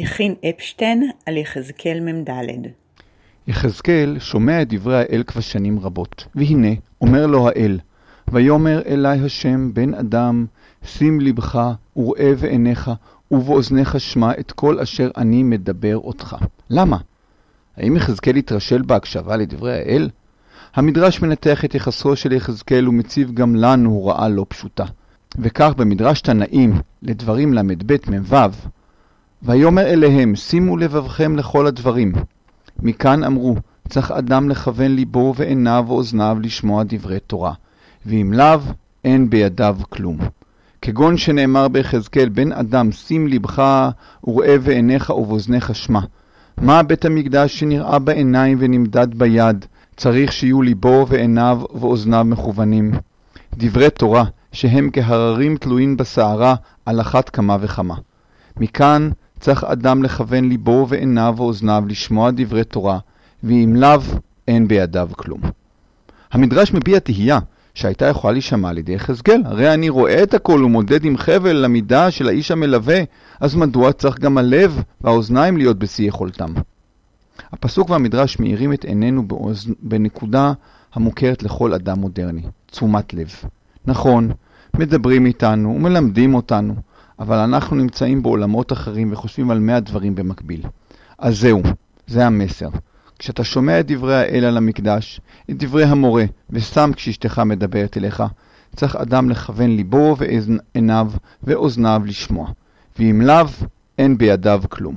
יכין אפשטיין על יחזקאל מ"ד יחזקאל שומע את דברי האל כבר שנים רבות, והנה, אומר לו האל, ויאמר אלי השם, בן אדם, שים לבך וראה בעיניך, ובאוזניך שמע את כל אשר אני מדבר אותך. למה? האם יחזקאל התרשל בהקשבה לדברי האל? המדרש מנתח את יחסו של יחזקאל ומציב גם לנו הוראה לא פשוטה. וכך במדרש תנאים לדברים ל"ב מ"ו, ויאמר אליהם, שימו לבבכם לכל הדברים. מכאן אמרו, צריך אדם לכוון ליבו ועיניו ואוזניו לשמוע דברי תורה, ואם לאו, אין בידיו כלום. כגון שנאמר ביחזקאל, בן אדם, שים לבך וראה בעיניך ובאוזניך שמע. מה בית המקדש שנראה בעיניים ונמדד ביד, צריך שיהיו ליבו ועיניו ואוזניו מכוונים. דברי תורה, שהם כהררים תלויים בסערה, על אחת כמה וכמה. מכאן צריך אדם לכוון ליבו ועיניו ואוזניו לשמוע דברי תורה, ואם לאו, אין בידיו כלום. המדרש מביע תהייה שהייתה יכולה להישמע על ידי יחזקאל. הרי אני רואה את הכל ומודד עם חבל למידה של האיש המלווה, אז מדוע צריך גם הלב והאוזניים להיות בשיא יכולתם? הפסוק והמדרש מאירים את עינינו באוז... בנקודה המוכרת לכל אדם מודרני, תשומת לב. נכון, מדברים איתנו ומלמדים אותנו, אבל אנחנו נמצאים בעולמות אחרים וחושבים על מאה דברים במקביל. אז זהו, זה המסר. כשאתה שומע את דברי האל על המקדש, את דברי המורה, וסתם כשאשתך מדברת אליך, צריך אדם לכוון ליבו ועיניו ואוזניו לשמוע, ואם לאו, אין בידיו כלום.